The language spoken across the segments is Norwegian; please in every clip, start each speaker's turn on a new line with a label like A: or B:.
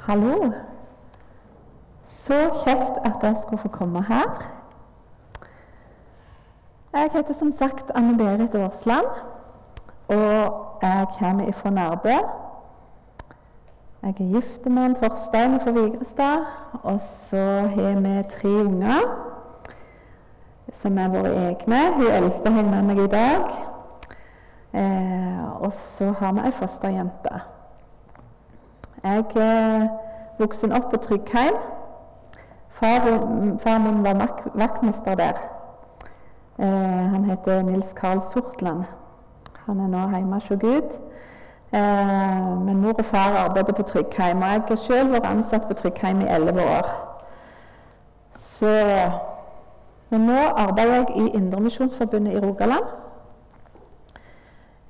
A: Hallo. Så kjekt at jeg skulle få komme her. Jeg heter som sagt Anne Berit Aasland, og jeg kommer fra Nærbø. Jeg er gift med en Torstein fra Vigrestad, og så har vi tre unger som er våre egne. Hun eldste henger med meg i dag. Eh, og så har vi ei fosterjente. Jeg er vokst opp på Tryggheim. Far, far min var vaktmester der. Eh, han heter Nils Karl Sortland. Han er nå hjemme hos Gud. Eh, men mor og far arbeider på Tryggheim. Og jeg har selv vært ansatt på Tryggheim i elleve år. Så Men nå arbeider jeg i Indremisjonsforbundet i Rogaland.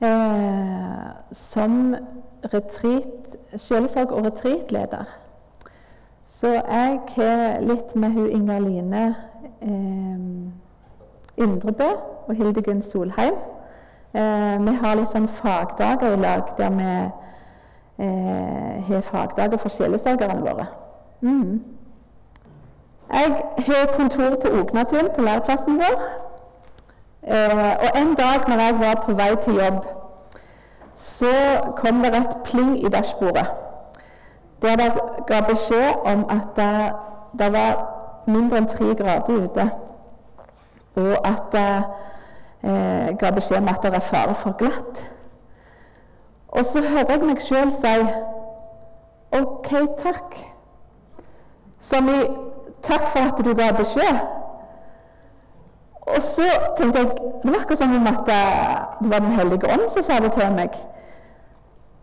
A: Eh, som retreat, sjelesorg- og retreatleder. Så jeg har litt med hun Inga-Line eh, Indrebø og Hildegunn Solheim. Eh, vi har litt sånn fagdager i lag der vi eh, har fagdager for sjelesorgerne våre. Mm. Jeg har kontor på Ognatun, på læreplassen vår. Eh, og en dag når jeg var på vei til jobb så kom det et pling i dashbordet. Der det ga beskjed om at det, det var mindre enn tre grader ute. Og at det eh, ga beskjed om at det er fare for glatt. Og så hører jeg meg sjøl si OK, takk. Som i takk for at du ga beskjed. Og så tenkte jeg Det var akkurat som om at det var Den hellige ånd som sa det til meg.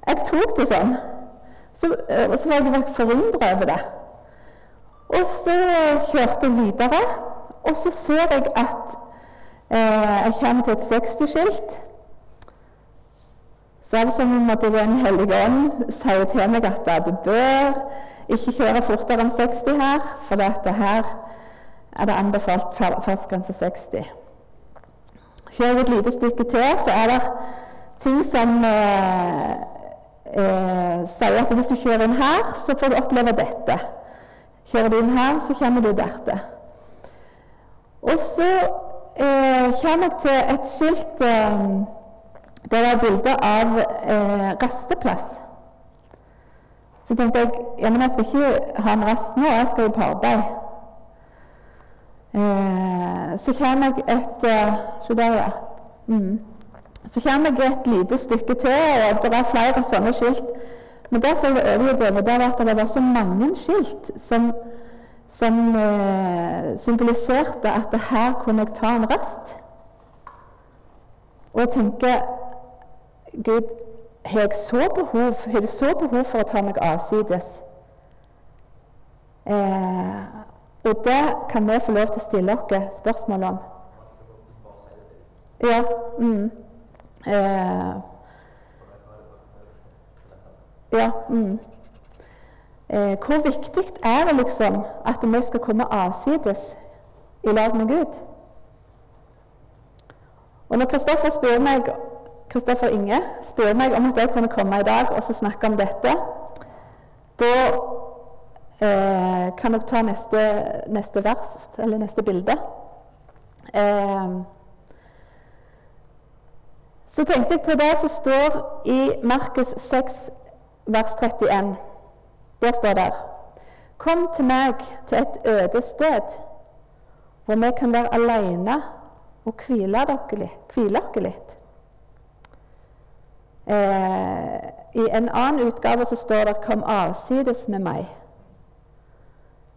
A: Jeg tok det sånn. Så, eh, så var jeg forundra over det. Og så kjørte jeg videre, og så ser jeg at eh, jeg kommer til et 60-skilt. Så er det som om at Den hellige ånd sier til meg at du bør ikke kjøre fortere enn 60 her, for dette her er det anbefalt fartsgrense 60. Kjører vi et lite stykke til, så er det ting som eh, eh, sier at hvis du kjører inn her, så får du oppleve dette. Kjører du inn her, så kommer du dertil. Og så eh, kommer jeg til et skilt eh, der det er bilde av eh, rasteplass. Så tenkte jeg ja, men jeg skal ikke ha en rast nå, jeg skal jo på arbeid. Eh, så kommer jeg et eh, der, ja. Mm. Så kommer jeg et lite stykke til, og det er flere sånne skilt. Men det som jeg overlever, det var at det var så mange skilt som, som eh, symboliserte at her kunne jeg ta en rast. Og jeg tenker Gud, har jeg så behov, har du så behov for å ta meg avsides? Eh, og det kan vi få lov til å stille oss spørsmål om. Ja. Mm. Eh, ja. Mm. Eh, hvor viktig er det liksom at vi skal komme avsides i lag med Gud? Og når Kristoffer spør meg Kristoffer Inge spør meg om at jeg kunne komme i dag og snakke om dette, da eh, kan dere ta neste, neste, vers, eller neste bilde. Eh, så tenkte jeg på det som står i Markus 6, vers 31. Der står det Kom til meg til et øde sted, hvor vi kan være alene og hvile dere litt. Eh, I en annen utgave så står det 'Kom avsides med meg'.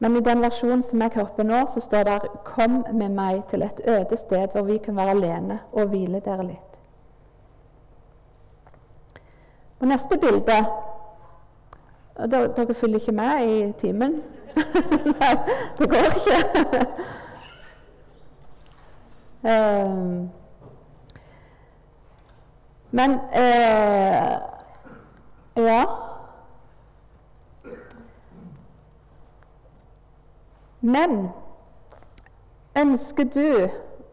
A: Men i den versjonen som jeg hører på nå, så står det 'Kom med meg til et øde sted hvor vi kan være alene og hvile dere litt'. Og neste bilde dere, følger ikke med i timen? Nei, det går ikke. um, men uh, Ja. Men ønsker du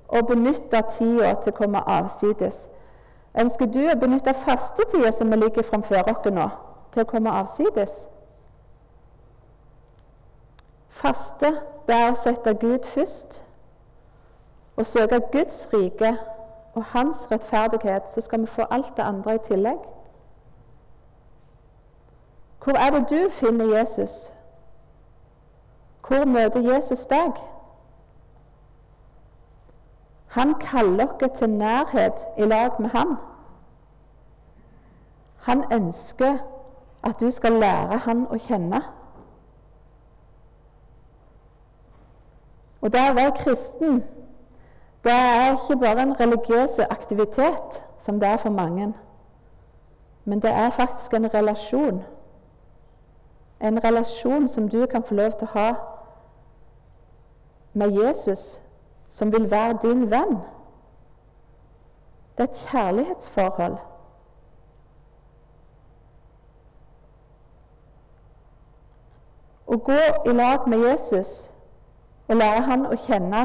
A: å benytte tida til å komme avsides Ønsker du å benytte fastetida som ligger framfor oss nå, til å komme avsides? Faste, det er å sette Gud først og søke Guds rike og hans rettferdighet, så skal vi få alt det andre i tillegg. Hvor er det du finner Jesus? Hvor møter Jesus deg? Han kaller dere til nærhet i lag med han. Han ønsker at du skal lære han å kjenne. Og det å være kristen, det er ikke bare en religiøs aktivitet, som det er for mange. Men det er faktisk en relasjon. En relasjon som du kan få lov til å ha med Jesus, som vil være din venn. Det er et kjærlighetsforhold. Å gå i lag med Jesus og lære han å kjenne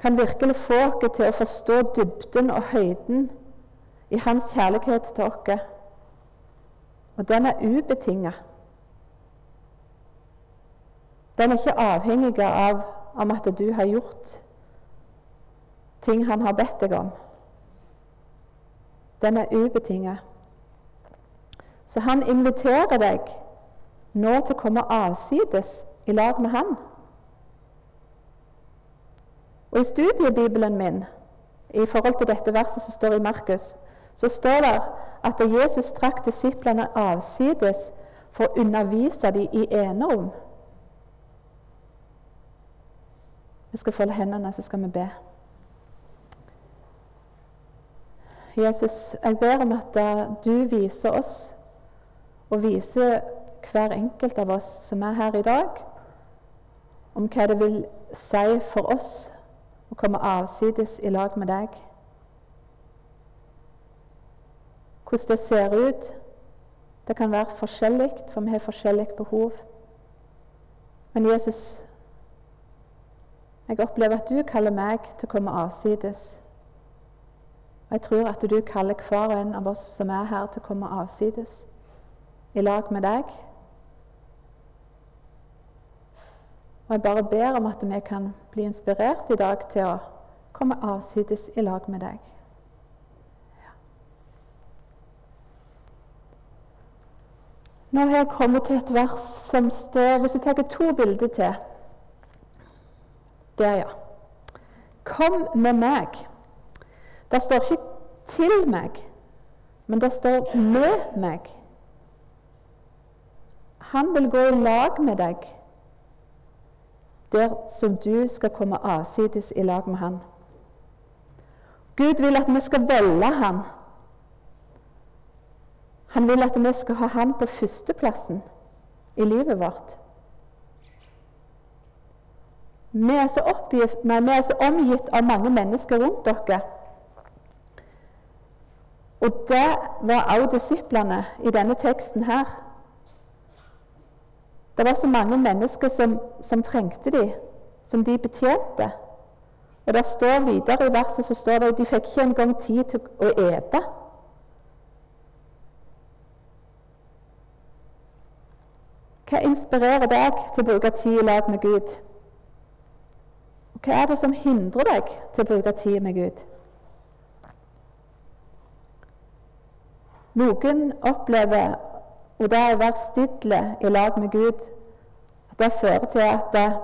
A: kan virkelig få oss til å forstå dybden og høyden i hans kjærlighet til oss. Og den er ubetinga. Den er ikke avhengig av om at du har gjort ting han har bedt deg om. Den er ubetinget. Så han inviterer deg nå til å komme avsides i lag med han. Og I studiebibelen min i forhold til dette verset som står i Markus, så står det at Jesus trakk disiplene avsides for å undervise dem i enerom. Vi skal folde hendene, så skal vi be. Jesus, jeg ber om at du viser oss, og viser hver enkelt av oss som er her i dag, om hva det vil si for oss å komme avsides i lag med deg. Hvordan det ser ut. Det kan være forskjellig, for vi har forskjellige behov. Men Jesus, jeg opplever at du kaller meg til å komme avsides. Og jeg tror at du kaller hver og en av oss som er her, til å komme avsides i lag med deg. Og jeg bare ber om at vi kan bli inspirert i dag til å komme avsides i lag med deg. Nå har jeg kommet til et vers som står Hvis du tar to bilder til Der, ja. Kom med meg. Det står ikke 'til meg', men det står 'med meg'. Han vil gå i lag med deg der som du skal komme avsides i lag med Han. Gud vil at vi skal velge Han. Han vil at vi skal ha Han på førsteplassen i livet vårt. Vi er, så oppgift, nei, vi er så omgitt av mange mennesker rundt dere. Og det var også disiplene i denne teksten her. Det var så mange mennesker som, som trengte dem, som de betjente. Og det står videre i verset så står det at de fikk ikke engang tid til å ete. Hva inspirerer deg til å bruke tid i lag med Gud? Hva er det som hindrer deg til å bruke tid med Gud? Noen opplever og det å være stille i lag med Gud, at det fører til at det er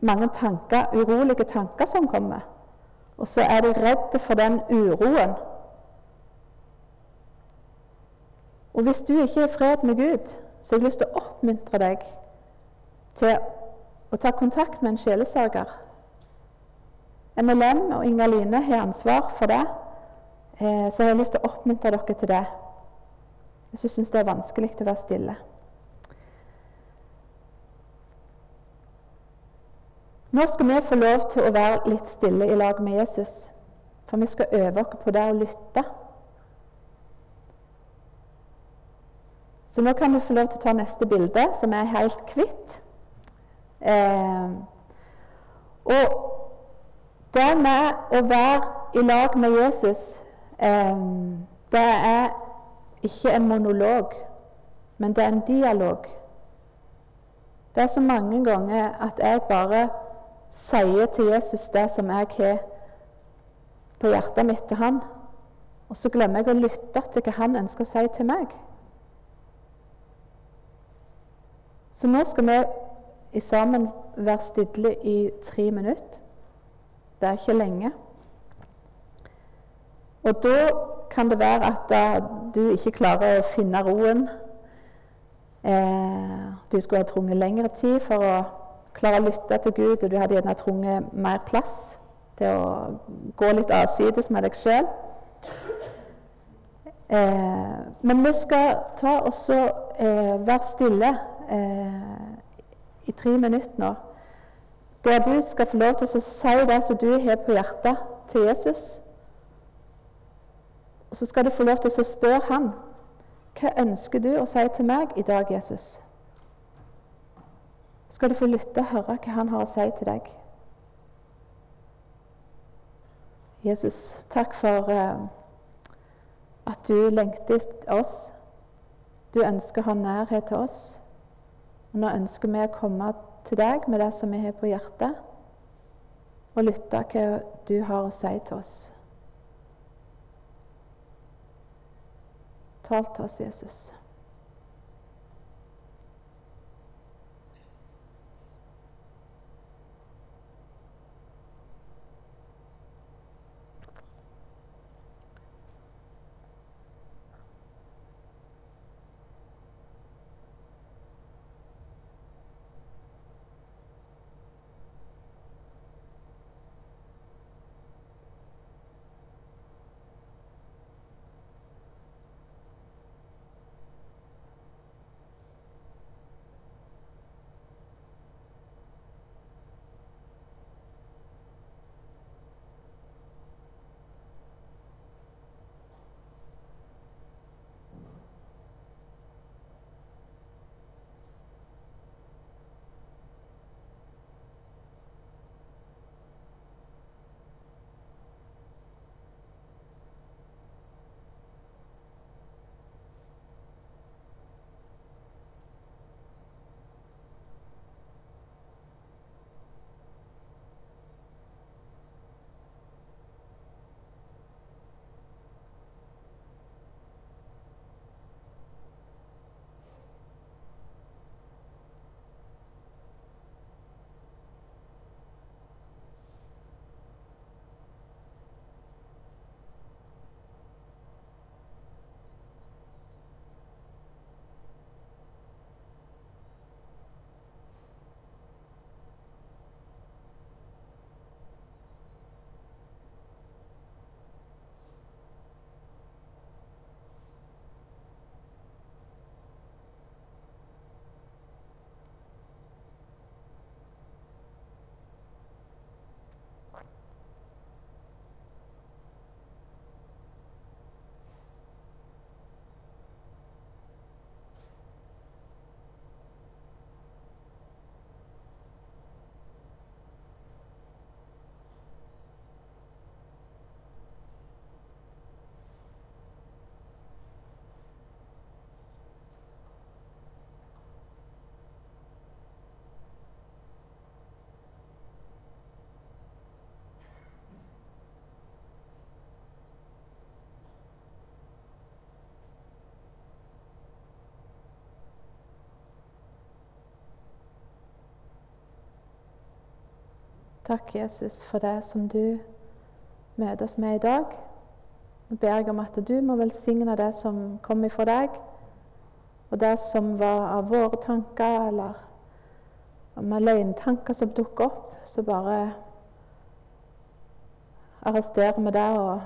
A: mange tanker, urolige tanker som kommer. Og så er de redde for den uroen. Og hvis du ikke er i fred med Gud, så har jeg lyst til å oppmuntre deg til å ta kontakt med en sjelesørger. NLM og Inger Line har ansvar for det, eh, så jeg har lyst til å oppmuntre dere til det hvis du syns det er vanskelig å være stille. Nå skal vi få lov til å være litt stille i lag med Jesus, for vi skal øve oss på det å lytte. Så nå kan du få lov til å ta neste bilde, som er helt hvitt. Eh, og det med å være i lag med Jesus, det er ikke en monolog, men det er en dialog. Det er så mange ganger at jeg bare sier til Jesus det som jeg har på hjertet mitt til han, og så glemmer jeg å lytte til hva han ønsker å si til meg. Så nå skal vi sammen være stille i tre minutter. Det er ikke lenge. Og da kan det være at uh, du ikke klarer å finne roen. Eh, du skulle ha trunget lengre tid for å klare å lytte til Gud, og du hadde gjerne trunget mer plass til å gå litt avsides med deg sjøl. Eh, men vi skal ta også eh, være stille eh, i tre minutter nå. Der du skal få lov til å si det som du har på hjertet, til Jesus. Og så skal du få lov til å spørre han hva ønsker du å si til meg i dag, Jesus? Skal du få lytte og høre hva han har å si til deg. Jesus, takk for uh, at du lengter oss. Du ønsker å ha nærhet til oss. Og nå ønsker vi å komme til deg med det som vi har på hjertet, og lytte hva du har å si til oss. Tal til oss, Jesus. Takk, Jesus, for det som du møter oss med i dag. Nå ber jeg om at du må velsigne det som kom ifra deg, og det som var av våre tanker, eller med løgntanker som dukker opp, så bare arresterer vi det og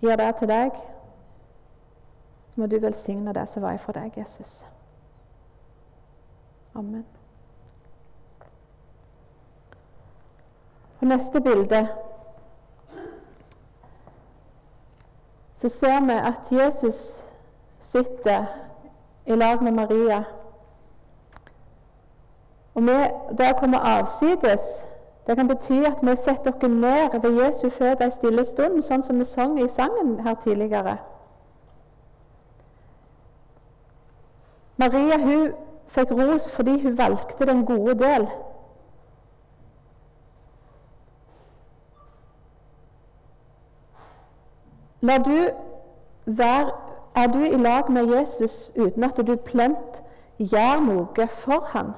A: gir det til deg. Så må du velsigne det som var ifra deg, Jesus. Amen. På neste bilde så ser vi at Jesus sitter i lag med Maria. Og vi, Det å komme avsides det kan bety at vi setter oss ned ved Jesu føde en stille stund, sånn som vi sang i sangen her tidligere. Maria hun fikk ros fordi hun valgte den gode del. Du være, er du i lag med Jesus uten at du plent gjør noe for ham?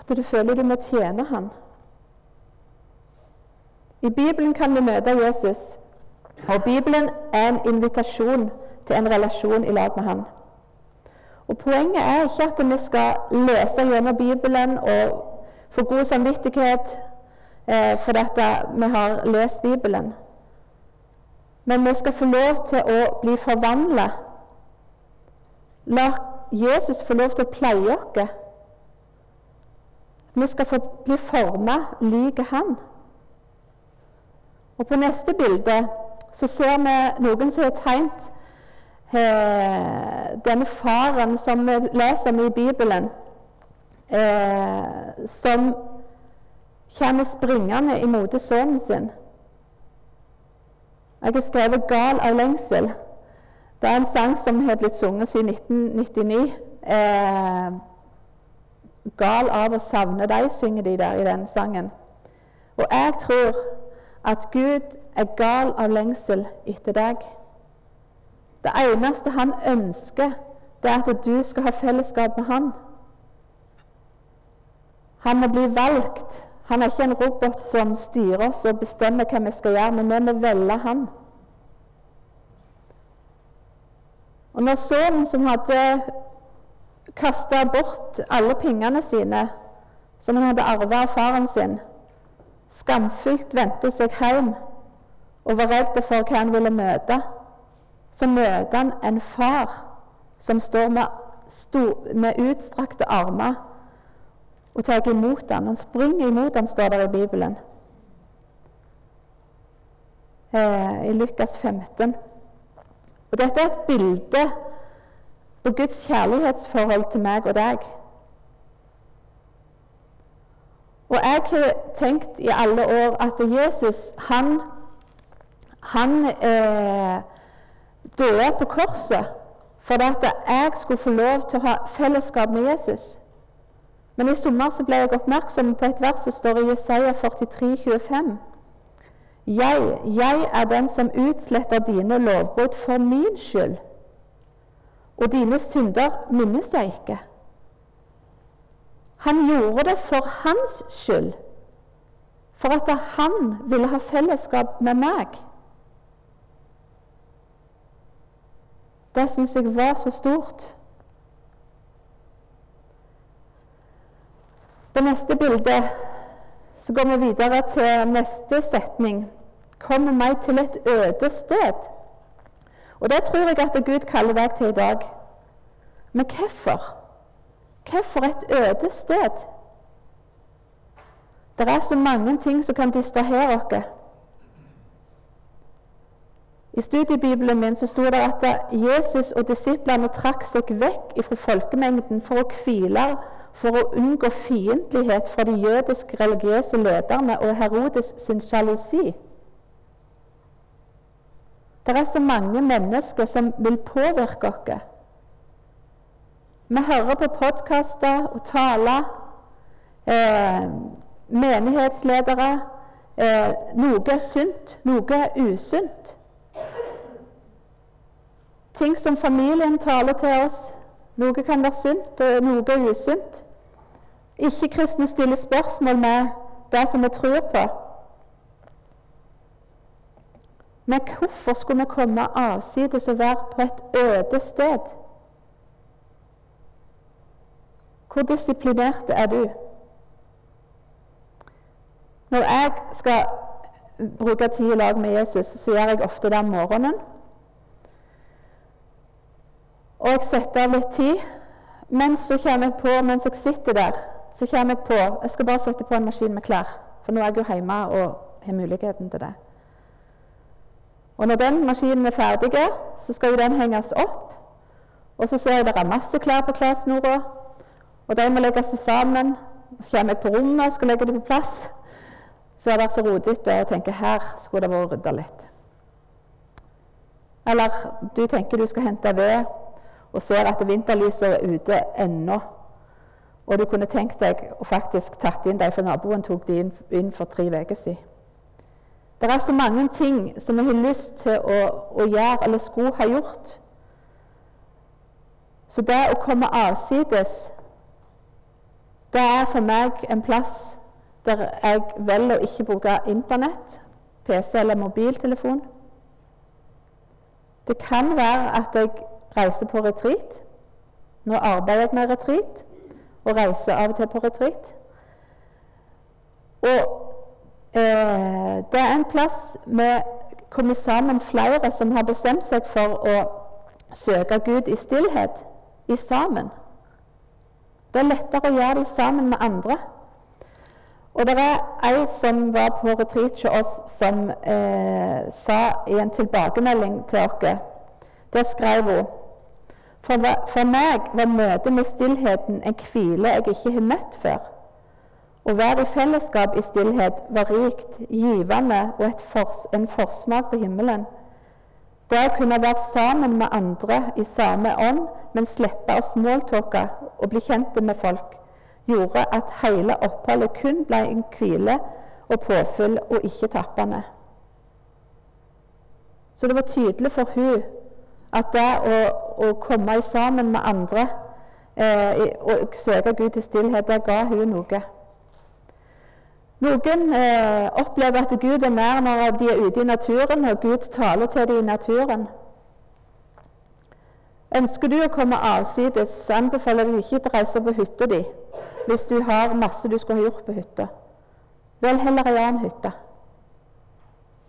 A: At du føler du må tjene ham? I Bibelen kan vi møte Jesus, og Bibelen er en invitasjon til en relasjon i lag med han. Og Poenget er ikke at vi skal lese gjennom Bibelen og få god samvittighet eh, fordi vi har lest Bibelen. Men vi skal få lov til å bli forvandla. La Jesus få lov til å pleie oss. Vi skal få bli forma lik han. Og På neste bilde så ser vi noen som har tegnet eh, denne faren som vi leser om i Bibelen, eh, som kommer springende imot sønnen sin. Jeg har skrevet 'Gal av lengsel'. Det er en sang som har blitt sunget siden 1999. Eh, 'Gal av å savne deg', synger de der i den sangen. Og jeg tror at Gud er gal av lengsel etter deg. Det eneste han ønsker, det er at du skal ha fellesskap med han. Han må bli valgt. Han er ikke en robot som styrer oss og bestemmer hva vi skal gjøre, men vi må velge han. Og når sønnen som hadde kasta bort alle pengene sine, som han hadde arva av faren sin, skamfullt vendte seg hjem og var redd for hva han ville møte, så møter han en far som står med, med utstrakte armer og tar imot ham. Han springer imot ham, står det i Bibelen. Eh, I Lukas 15. Og Dette er et bilde på Guds kjærlighetsforhold til meg og deg. Og jeg har tenkt i alle år at Jesus, han, han eh, døde på korset for at jeg skulle få lov til å ha fellesskap med Jesus. Men i sommer så ble jeg oppmerksom på et vers som står i Jesaja 43, 25. Jeg, jeg er den som utsletter dine lovbrudd for min skyld, og dine synder minnes jeg ikke. Han gjorde det for hans skyld, for at han ville ha fellesskap med meg. Det syns jeg var så stort. På neste bilde så går vi videre til neste setning. Kom meg til et øde sted. Og Det tror jeg at Gud kaller deg til i dag. Men hvorfor? Hvorfor et øde sted? Det er så mange ting som kan distrahere oss. I studiebibelen min så sto det at Jesus og disiplene trakk seg vekk fra folkemengden for å hvile for å unngå fiendtlighet fra de jødiske religiøse lederne og Herodes sin sjalusi. Det er så mange mennesker som vil påvirke oss. Vi hører på podkaster og taler. Eh, menighetsledere. Eh, noe er sunt, noe er usunt. Ting som familien taler til oss. Noe kan være sunt, og noe er usunt. Ikke-kristne stiller spørsmål med det som vi tror på. Men hvorfor skulle vi komme avsides og være på et øde sted? Hvor disiplinert er du? Når jeg skal bruke tid i lag med Jesus, så gjør jeg ofte det om morgenen. Og jeg setter av litt tid. Men så kommer jeg på mens jeg sitter der så kommer jeg på jeg skal bare sette på en maskin med klær. For nå er jeg jo hjemme og har muligheten til det. Og når den maskinen er ferdig, så skal jo den henges opp. Og så ser jeg det er masse klær på klessnora, og de må legges sammen. Så kommer jeg på rommet og skal legge dem på plass. Så har det vært så rotete og tenker her skulle det vært rydda litt. Eller du tenker du skal hente ved, og ser at vinterlyset er ute ennå, og du kunne tenkt deg å faktisk tatt inn dem, for naboen tok de inn, inn for tre uker siden. Det er så mange ting som vi har lyst til å, å gjøre, eller skulle ha gjort. Så det å komme avsides, det er for meg en plass der jeg velger å ikke bruke Internett, PC eller mobiltelefon. Det kan være at jeg reiser på retreat. Nå arbeider jeg med retreat og reiser av og til på retreat. Og eh, det er en plass vi kommer sammen flere som har bestemt seg for å søke Gud i stillhet, i sammen. Det er lettere å gjøre det sammen med andre. Og det er ei som var på retreat hos oss, som eh, sa i en tilbakemelding til oss Der skrev hun for, for meg var møtet med stillheten en hvile jeg ikke har møtt før. Å være i fellesskap i stillhet var rikt, givende og fors, en forsmak på himmelen. Det å kunne være sammen med andre i samme ånd, men slippe å smalltalke og bli kjent med folk, gjorde at hele oppholdet kun ble en hvile og påfyll og ikke tappende. Så det var tydelig for hun at det å, å komme sammen med andre eh, og søke Gud i stillhet, det ga hun noe. Noen eh, opplever at Gud er nær når de er ute i naturen, og Gud taler til dem i naturen. Ønsker du å komme avsides, anbefaler jeg deg ikke å reise på hytta di hvis du har masse du skulle ha gjort på hytta. Vel heller ei annen hytte,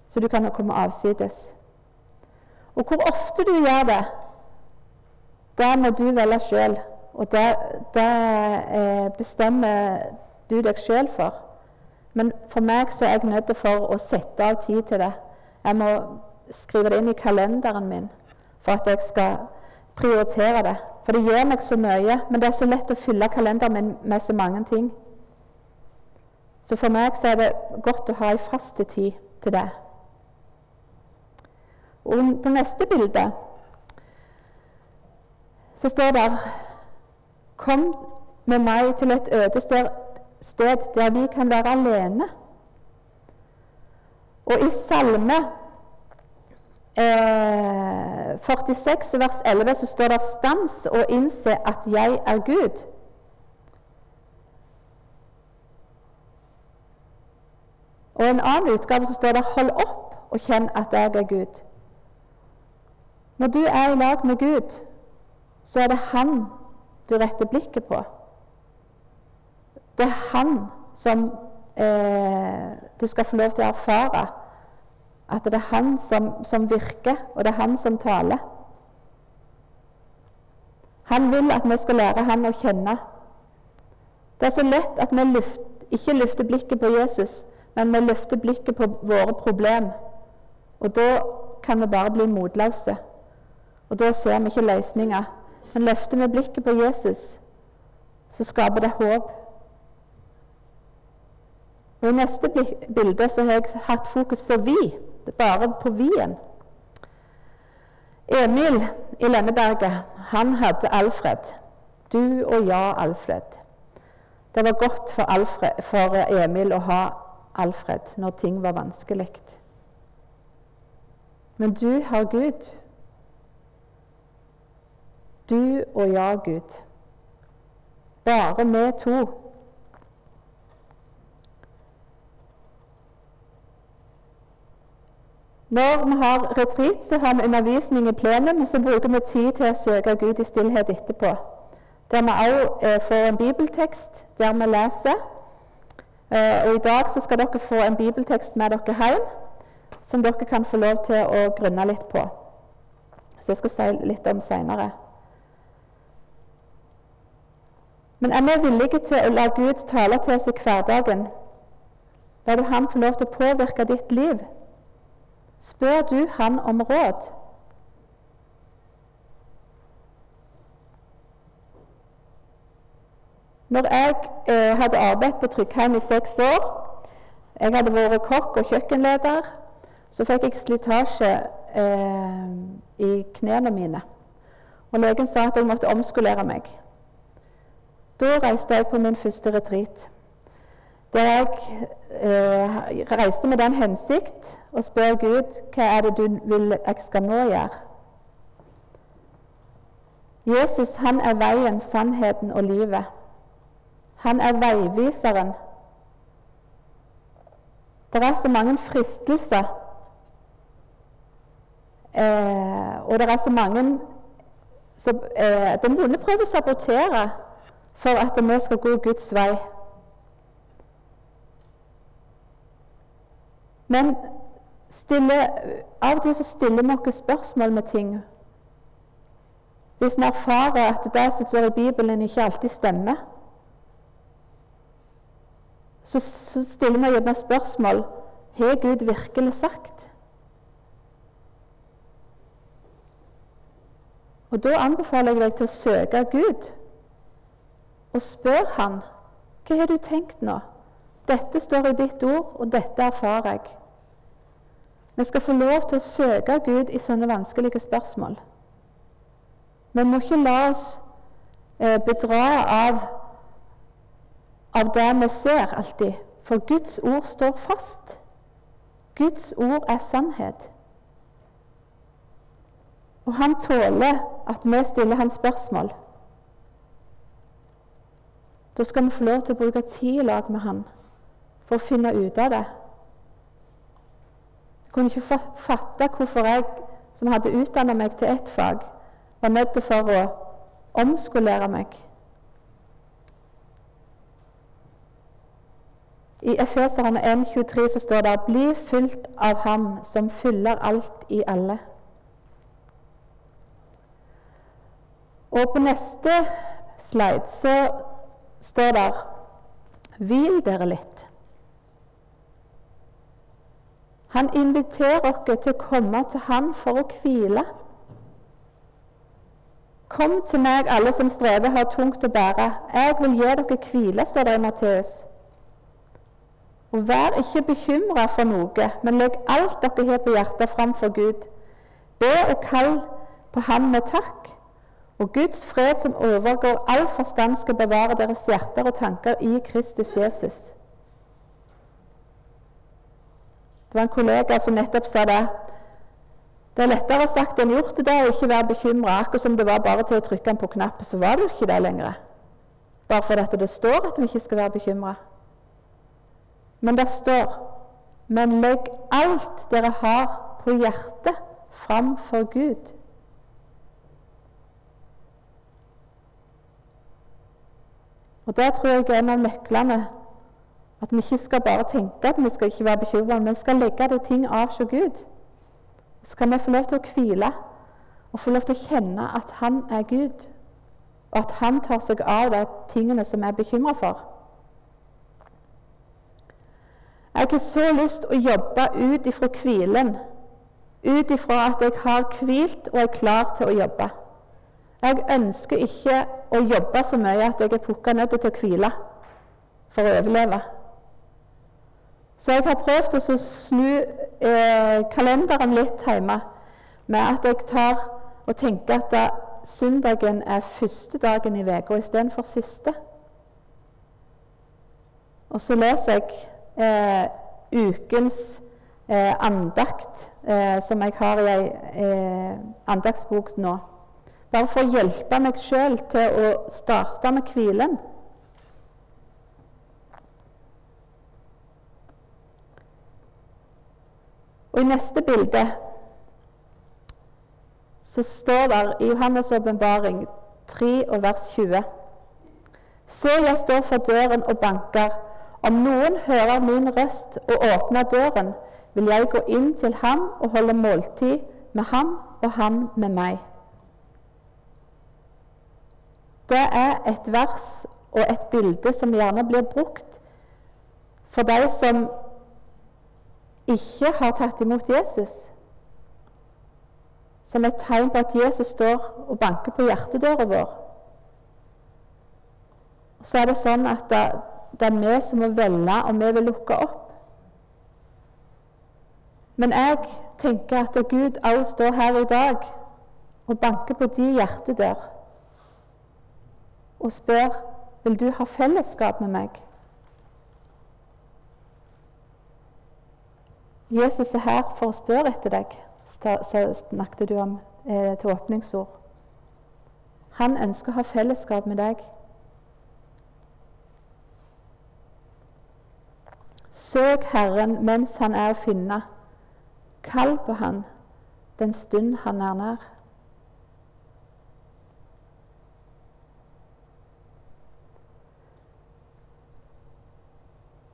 A: så du kan komme avsides. Og hvor ofte du gjør det, det må du velge sjøl. Og det, det eh, bestemmer du deg sjøl for. Men for meg så er jeg nødt for å sette av tid til det. Jeg må skrive det inn i kalenderen min for at jeg skal prioritere det. For det gjør meg så mye. Men det er så lett å fylle kalenderen min med så mange ting. Så for meg så er det godt å ha ei fast tid til det. Og på neste bilde så står det Kom med meg til et øde sted der vi kan være alene. Og i Salme eh, 46 vers 11 så står det 'Stans og innse at jeg er Gud'. Og i en annen utgave så står det 'Hold opp og kjenn at jeg er Gud'. Når du er i lag med Gud, så er det Han du retter blikket på. Det er Han som eh, du skal få lov til å erfare at det er han som, som, virker, og det er han som taler. Han vil at vi skal lære han å kjenne. Det er så lett at vi luft, ikke løfter blikket på Jesus, men vi løfter blikket på våre problem. Og da kan vi bare bli motløse. Og da ser vi ikke løsninger. Men løfter vi blikket på Jesus, så skaper det håp. Og I neste bilde så har jeg hatt fokus på vi bare på Wien. Emil i Lenneberget, han hadde Alfred. Du og ja, Alfred. Det var godt for, Alfred, for Emil å ha Alfred når ting var vanskelig. Men du har Gud. Du og ja, Gud. Bare vi to. Når vi har retreat, så har vi undervisning i plenum, og så bruker vi tid til å søke Gud i stillhet etterpå. Der vi òg eh, får en bibeltekst der vi leser. Eh, og I dag så skal dere få en bibeltekst med dere hjem, som dere kan få lov til å grunne litt på. Så jeg skal si litt om seinere. Men er vi villige til å la Gud tale til oss i hverdagen? Lar du ham få lov til å påvirke ditt liv? spør du han om råd. Når jeg eh, hadde arbeidet på Tryggheim i seks år Jeg hadde vært kokk og kjøkkenleder, så fikk jeg slitage i knene Og legen sa at jeg måtte omskolere meg. Da reiste jeg på min første retreat. Der jeg eh, reiste med den hensikt å spørre Gud hva er det du vil jeg skal nå gjøre. Jesus han er veien, sannheten og livet. Han er veiviseren. Det er så mange fristelser, eh, og det er så mange som eh, Den vonde prøver å sabotere for at vi skal gå Guds vei. Men stille, av og til så stiller vi oss spørsmål med ting. Hvis vi erfarer at det som står i Bibelen, ikke alltid stemmer, så, så stiller vi gjerne spørsmål har Gud virkelig sagt. Og Da anbefaler jeg deg til å søke Gud og spør Han hva har du tenkt nå? Dette står i ditt ord, og dette erfarer jeg. Vi skal få lov til å søke Gud i sånne vanskelige spørsmål. Vi må ikke la oss eh, bedra av, av det vi ser alltid, for Guds ord står fast. Guds ord er sannhet. Og han tåler at vi stiller hans spørsmål. Da skal vi få lov til å bruke tid i lag med Han for å finne ut av det. Jeg kunne ikke fatte hvorfor jeg, som hadde utdanna meg til ett fag, var nødt for å omskolere meg. I Efeserne 1,23 så står det 'Bli fylt av Ham som fyller alt i alle'. Og på neste slide så står der Hvil dere litt. Han inviterer oss til å komme til Han for å hvile. Kom til meg, alle som strever har tungt å bære. Jeg vil gi dere hvile, står det i Matteus. Og vær ikke bekymra for noe, men legg alt dere har på hjertet, framfor Gud. Be og kall på Ham med takk. Og Guds fred, som overgår all forstand, skal bevare deres hjerter og tanker i Kristus Jesus. Det var en kollega som nettopp sa det. Det er lettere sagt enn gjort det å ikke være bekymra. Akkurat som det var bare til å trykke den på knappen, så var det jo ikke det lenger. Bare fordi det står at vi ikke skal være bekymra. Men det står Men legg alt dere har på hjertet, fram for Gud. Og Det tror jeg er en av nøklene. At vi ikke skal bare tenke at vi skal ikke være bekymra, men vi skal legge det ting av hos Gud. Så kan vi få lov til å hvile og få lov til å kjenne at Han er Gud, og at Han tar seg av de tingene som vi er bekymra for. Jeg har så lyst til å jobbe ut ifra hvilen, ut ifra at jeg har hvilt og er klar til å jobbe. Jeg ønsker ikke å jobbe så mye at jeg er pukka nødt til å hvile for å overleve. Så jeg har prøvd å snu eh, kalenderen litt hjemme med at jeg tar og tenker at da, søndagen er første dagen i uka istedenfor siste. Og så leser jeg eh, ukens eh, andakt, eh, som jeg har i ei eh, andaktsbok nå. Bare for å hjelpe meg sjøl til å starte med hvilen. Og I neste bilde så står det i Johannes' åpenbaring 3 og vers 20 Se, jeg står for døren og banker. Om noen hører min røst og åpner døren, vil jeg gå inn til ham og holde måltid med ham og han med meg. Det er et vers og et bilde som gjerne blir brukt for de som ikke har tatt imot Jesus. Som et tegn på at Jesus står og banker på hjertedøra vår. Så er det sånn at det, er vi som må velge om vi vil lukke opp. Men jeg tenker at Gud også står her i dag og banker på de hjertedør og spør vil du ha fellesskap med meg. Jesus er her for å spørre etter deg, snakket du om eh, til åpningsord. Han ønsker å ha fellesskap med deg. Søk Herren mens han er å finne. Kall på Han den stund han er nær.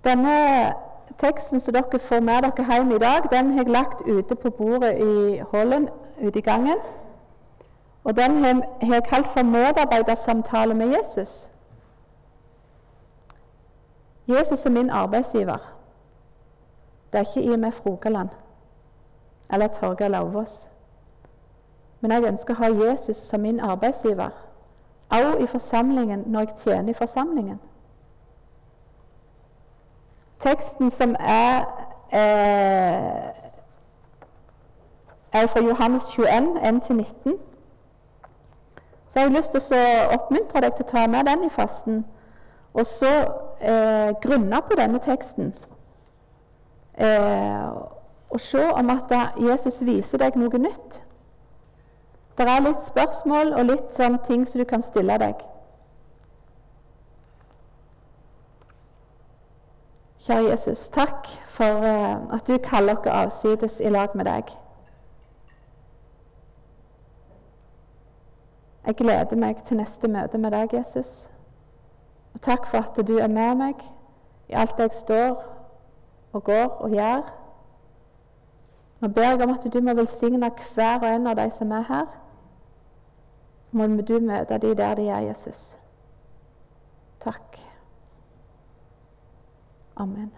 A: Denne teksten som dere får med dere hjem i dag, den har jeg lagt ute på bordet i hallen ute i gangen. Og den har jeg kalt for 'Medarbeidersamtale med Jesus'. Jesus er min arbeidsgiver. Det er ikke IMF Rogaland eller Torgeir Lauvås. Men jeg ønsker å ha Jesus som min arbeidsgiver, også i forsamlingen når jeg tjener i forsamlingen. Teksten som er eh, er fra Johannes 21, 1-19. Så jeg har lyst til å oppmuntre deg til å ta med den i fasten, og så eh, grunne på denne teksten. Eh, og se om at Jesus viser deg noe nytt. Det er litt spørsmål og litt sånn ting som du kan stille deg. Kjære Jesus, takk for eh, at du kaller oss avsides i lag med deg. Jeg gleder meg til neste møte med deg, Jesus. Og takk for at du er med meg i alt jeg står og går og gjør. Nå ber jeg om at du må velsigne hver og en av de som er her. Må du møte de der de er, Jesus. Takk. Amen.